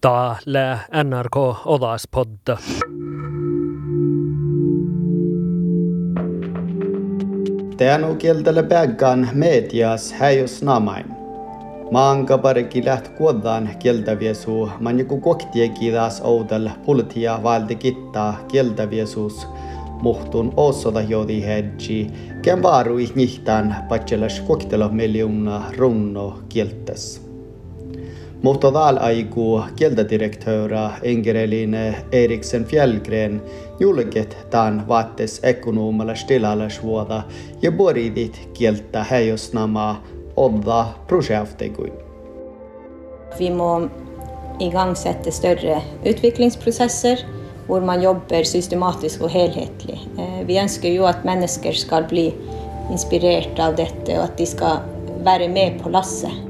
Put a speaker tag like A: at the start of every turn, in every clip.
A: Täällä NRK Olaspodda.
B: on kieltällä päkkään medias häijos namain. Maan kaparikki läht kuodan kieltäviesu, manjaku koktie kiitas outel pultia valti kittaa kieltäviesuus. Muhtun osota jodi hedji, ken vaaruih nihtan patselas koktelo miljoona runno kieltässä. Mutta täällä aiku kieltädirektöra Ingerelin Eriksen Fjällgren julket tämän vaattes ekonomalla stilallasvuoda ja boridit kieltä heijosnamaa odda projektekuin.
C: Vi må igangsette større utviklingsprosesser hvor man jobber systematisk og helhetlig. Eh, Vi ønsker jo at mennesker skal bli inspirert av dette, og at de skal være med på lasset.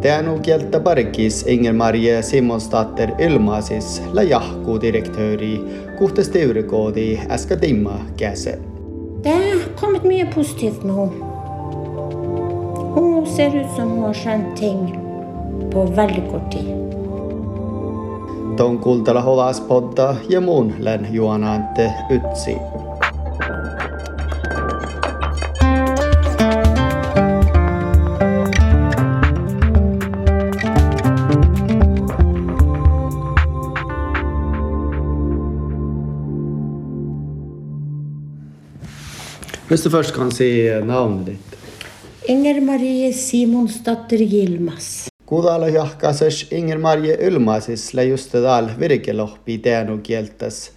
B: Teanu kieltä parkis Inger-Marie Simonsdatter ilmaisis la jahku direktöri kuhtes teurikoodi äskä timma käse.
D: Det har kommet mye positivt med henne. Hun ser ut som hun har skjønt ting på veldig kort tid.
B: Ton kultala holaspodda ja muun län juonante ytsi. Hvis du først kan si navnet ditt.
D: Inger Marie Simonsdatter Gilmas.
B: Kudala jahkases Inger-Marie Ylmaisis lejustedal virkelohpi teanu kieltäs.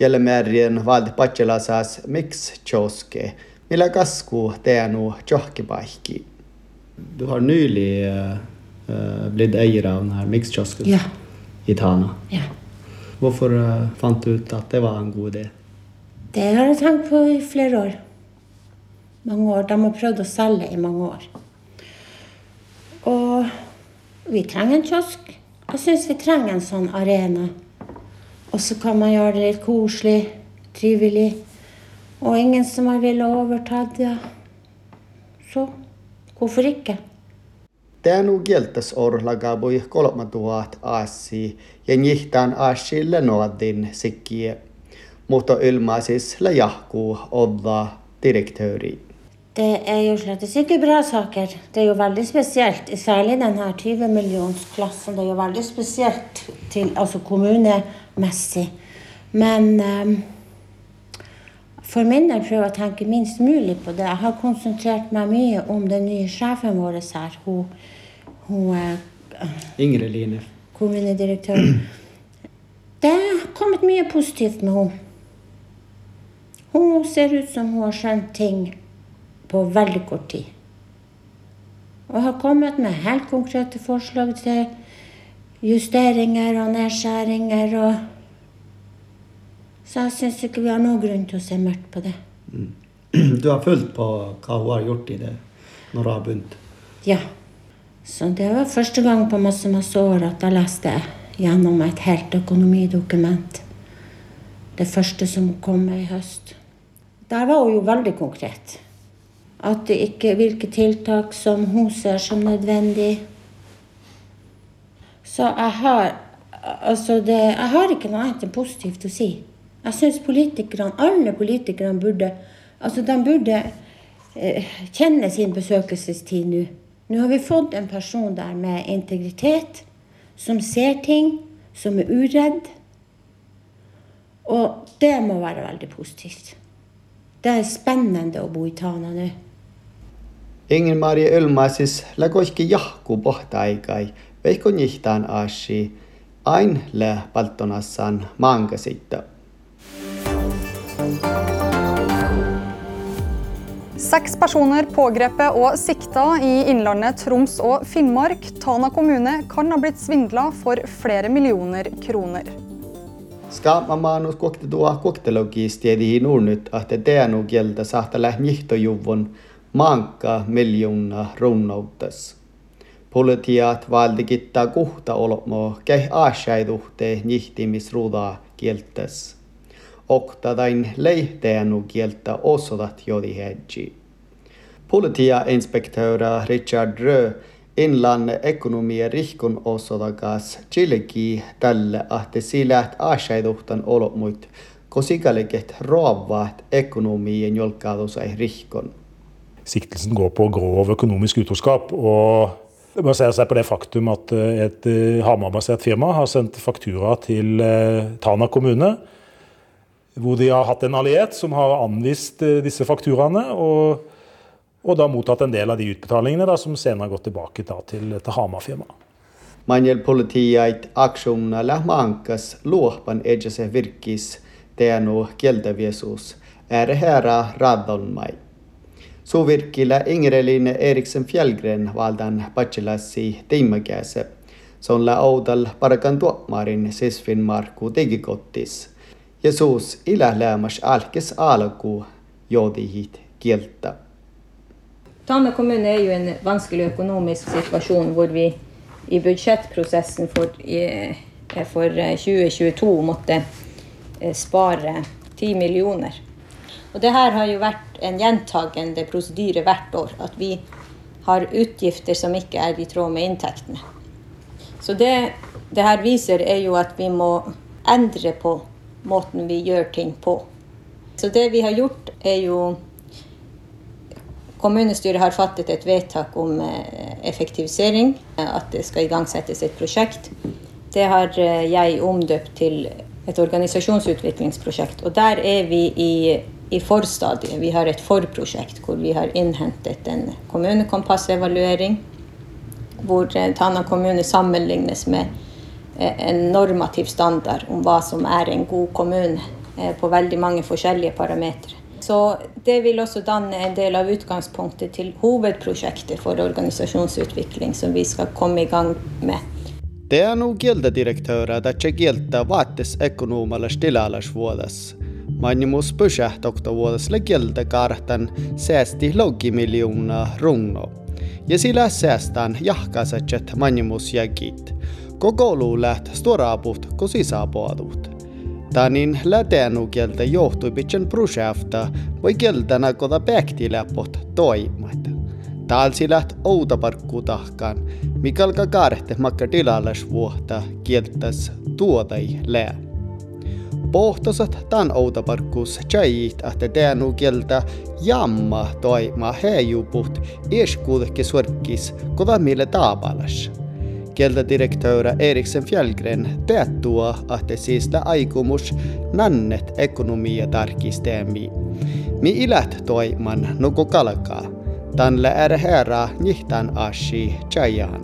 B: Jälle märjen valdi patselasas mix tjoske, millä kasku teenu tjohkipaikki. Du har nylig uh, blitt eier av denne mixkiosken
D: Ja.
B: i Tana.
D: ja.
B: Hvorfor uh, fant du ut at det var en god idé?
D: Det har jeg tenkt på i flere år. Mange år. De har prøvd å selge i mange år. Og vi trenger en kiosk. Jeg syns vi trenger en sånn arena. Og så kan man gjøre det litt koselig, trivelig. Og ingen som har villet det. ja. Så hvorfor ikke?
B: Teanu kieltäs orlagabui kolma tuhat aassi ja njihtaan aassi lenoadin sikkie. Mutta Ylmaisis la olla odda direktöri.
D: Det er jo slett ikke bra saker. Det er jo veldig spesielt, særlig denne 20-millionsklassen. Det er jo veldig spesielt til, altså kommunemessig. Men um, for min del prøver jeg å tenke minst mulig på det. Jeg har konsentrert meg mye om den nye sjefen vår her. Hun, hun er
B: Ingrid Line.
D: kommunedirektør. Det har kommet mye positivt med henne. Hun ser ut som hun har skjønt ting på veldig kort tid. Og har kommet med helt konkrete forslag til justeringer og nedskjæringer. og Så jeg syns ikke vi har noen grunn til å se mørkt på det.
B: Du har fulgt på hva hun har gjort i det når hun har begynt.
D: Ja. Så det var første gang på masse, masse år at jeg leste gjennom et helt økonomidokument. Det første som kom i høst. Der var hun jo veldig konkret. At det ikke, hvilke tiltak som hun ser som nødvendig. Så jeg har altså det, jeg har ikke noe annet enn positivt å si. Jeg syns politikerne, alle politikerne burde altså de burde eh, kjenne sin besøkelsestid nå. Nå har vi fått en person der med integritet, som ser ting, som er uredd. Og det må være veldig positivt. Det er spennende å bo i Tana nå.
B: Inger-Marie Ylmaisis la koikki jahku pohtaikai, veikko nihtaan aassi, ain le paltonassan maangasitta.
E: Seks personer pågrepet og sikta i Innlandet, Troms og Finnmark. Tana kommune kan ha blitt svindla for flere millioner kroner.
B: Skaamamanus koktetua koktelogistiedi nurnut, että teanu kieltä sahtala njihtojuvun maanka miljoona runnoutes. Politiat valdi kittaa kuhta olmo käh aasjaiduhte njihtimisruudaa kieltäs. Oktatain lehteenu kieltä osodat jodi hedji. Politiainspektöra Richard Rö Inland ekonomia rihkon osodakas chileki tälle ahte silät aashaiduhtan olomut, kosikaleget raavaat ekonomien jolkaadusai rihkon.
F: Siktelsen går på grov økonomisk utroskap. og det baserer seg på det faktum at eh, et eh, Hamar-basert firma har sendt faktura til eh, Tana kommune, hvor de har hatt en alliert som har anvist disse fakturaene, og, og da mottatt en del av de utbetalingene da, som senere har gått tilbake da, til, til Hamar-firmaet.
B: er aksjonilla mankas luopan edjase virkis teenu kieltäviesuus ääreherra radonmai. Suvirkkilä Ingrelin Eriksen Fjällgren valdan Pachelassi Timmäkäse. Sonla Oudal parakan tuomarin Sisfin Markku Digikottis. Jesus ilählämäs alkes alku jodihit kieltä.
C: Tame kommune er jo en vanskelig økonomisk situasjon hvor vi i budsjettprosessen for, for 2022 måtte eh, spare 10 millioner. Og det her har jo vært en gjentagende prosedyre hvert år. At vi har utgifter som ikke er i tråd med inntektene. Så det det her viser, er jo at vi må endre på måten vi gjør ting på. Så det vi har gjort, er jo Kommunestyret har fattet et vedtak om eh, effektivisering. At det skal igangsettes et prosjekt. Det har eh, jeg omdøpt til et organisasjonsutviklingsprosjekt. Og der er vi i i forstadiet. Vi har et forprosjekt hvor vi har innhentet en kommunekompassevaluering. Hvor eh, Tana kommune sammenlignes med eh, en normativ standard om hva som er en god kommune eh, på veldig mange forskjellige parametere. Så det vil også danne en del av utgangspunktet til hovedprosjektet for organisasjonsutvikling som vi skal komme i gang med.
B: Det er nå gildedirektører der ikke gilder vaattesekonomer stilalas eller Mannimus pysähtokta vuodessa kieltä kartan säästi logi miljoonaa runno. Ja sillä säästään jahkaiset mannimus jäkit. Koko läht storaaput ko sisäpuolut. Tanin läteänukieltä johtui pitchen projekta voi kieltänä kota päktiläpot toimat. Taalsi läht outaparkku tahkaan, mikä alkaa kaarehte makka tilallas vuotta kieltäs tuotai pohtoset tän outaparkkuus chait ahte teanu kieltä jamma toi ma heijuput ieskuudekki suorkkis kova mille taapalas. Kieltä direktöörä Eriksen Fjällgren teettua, ahte siistä aikumus nannet ekonomia tarkisteemi. Mi ilät toiman nuku kalkaa. Tänne är herra nihtan ashi chajan.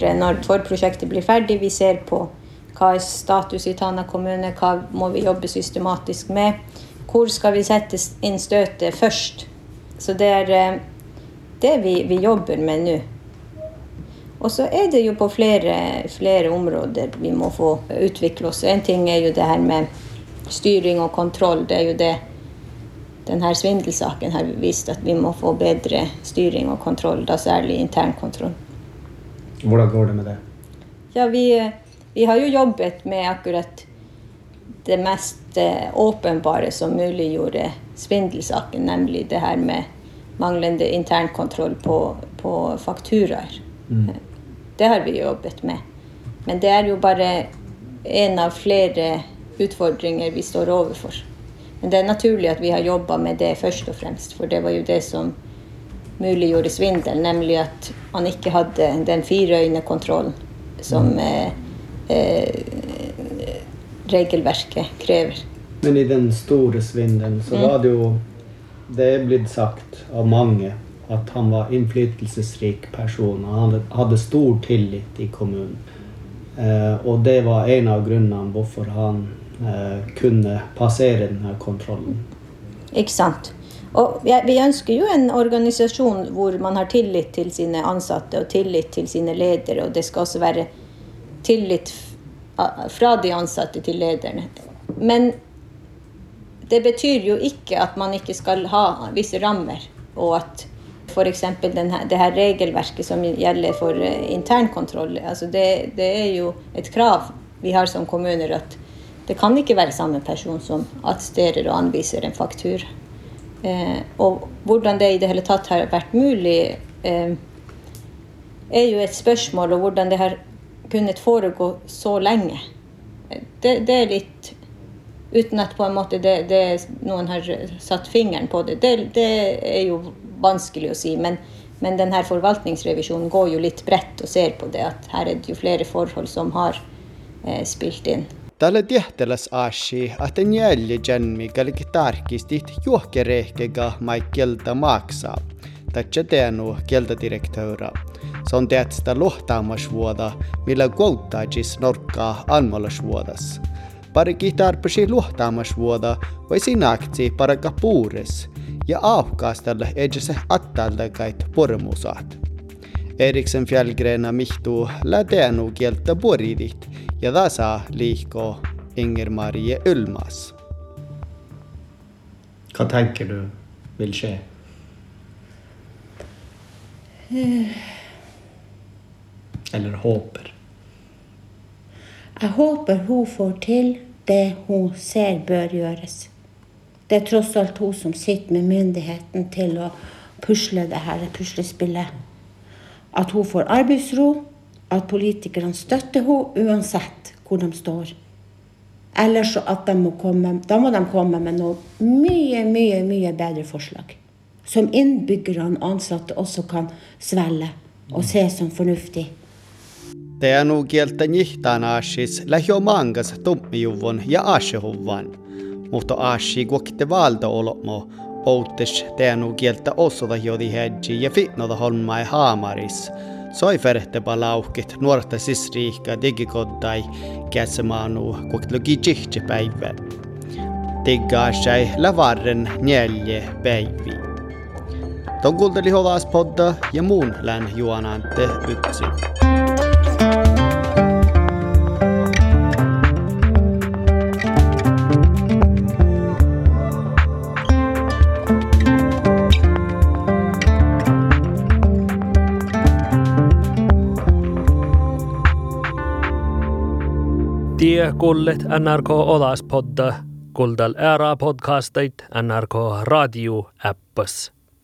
C: När vårt projekt blir färdigt, vi ser på hva er status i Tana kommune? Hva må vi jobbe systematisk med? Hvor skal vi sette inn støtet først? Så det er eh, det vi, vi jobber med nå. Og så er det jo på flere, flere områder vi må få utvikle oss. En ting er jo det her med styring og kontroll. Det er jo det denne svindelsaken har vist at vi må få bedre styring og kontroll, da særlig internkontroll.
B: Hvordan går det med det?
C: Ja, vi eh, vi har jo jobbet med akkurat det mest eh, åpenbare som muliggjorde svindelsaken, nemlig det her med manglende internkontroll på, på fakturaer. Mm. Det har vi jobbet med. Men det er jo bare en av flere utfordringer vi står overfor. Men det er naturlig at vi har jobba med det først og fremst, for det var jo det som muliggjorde svindel, nemlig at man ikke hadde den fireøynekontrollen som mm. eh, eh, regelverket krever.
B: Men i den store svindelen så mm. var det jo Det er blitt sagt av mange at han var innflytelsesrik person. Han hadde stor tillit i kommunen. Eh, og det var en av grunnene hvorfor han eh, kunne passere denne kontrollen.
C: Ikke sant. Og vi ønsker jo en organisasjon hvor man har tillit til sine ansatte og tillit til sine ledere. Og det skal også være tillit fra de ansatte til lederne. Men det betyr jo ikke at man ikke skal ha visse rammer, og at f.eks. det her regelverket som gjelder for eh, internkontroll, altså det, det, er jo et krav vi har som kommuner at det kan ikke være samme person som attesterer og anviser en faktur. Eh, og hvordan det i det hele tatt har vært mulig eh, er jo et spørsmål Og hvordan det har kunnet foregå så lenge. Det, det er litt Uten at på en måte det, det, noen har satt fingeren på det. det. Er jo vanskelig å si. Men, men denne forvaltningsrevisjonen går jo litt bredt og ser på det. At her er det jo flere forhold som har eh, spilt inn.
B: Tällä tehtäläs aasi, että njälli jänmi kalki tarkistit juokkerehkega mai kelta maksaa. Tätsä teenu kieltädirektöra. Se on teadsta luhtaamas vuoda, mille kohta siis norkka andmalas vuodas. Parikki tarpeisi luhtaamas vuoda või sinakti paraka puures ja aavkaastalle edse attalle kait purmusaat. Eriksen fjällgrena mihtu läteanu kieltä puridit ja tasa liihko Inger-Marie Ylmas.
G: Hva tenker du äh, vil skje? Eh, Eller håper?
D: Jeg håper hun får til det hun ser bør gjøres. Det er tross alt hun som sitter med myndigheten til å pusle det her puslespillet. At hun får arbeidsro, at politikerne støtter henne uansett hvor de står. Eller så at de må komme, da må de komme med noe mye, mye, mye bedre forslag. Som innbyggerne og ansatte også kan svelge og se som fornuftig.
B: Teanukieltä njihtaan aasis lähio maangas tummijuvon ja aasehuvvan. Mutta aasi kuokitte valta olmo, outtis teanukieltä osota jodi hedji ja fitnota holmai haamaris. Soiferhteba lauhkit nuorta sisriikka digikodtai käsemaanu kuokitluki päivä, Tiggaasai lavarren neljä päiviä. Tuo kuunteli podda ja muun län juonante
A: yksin. kuulet NRK Olas podda, kuuldel ära podcastit NRK raadio äppas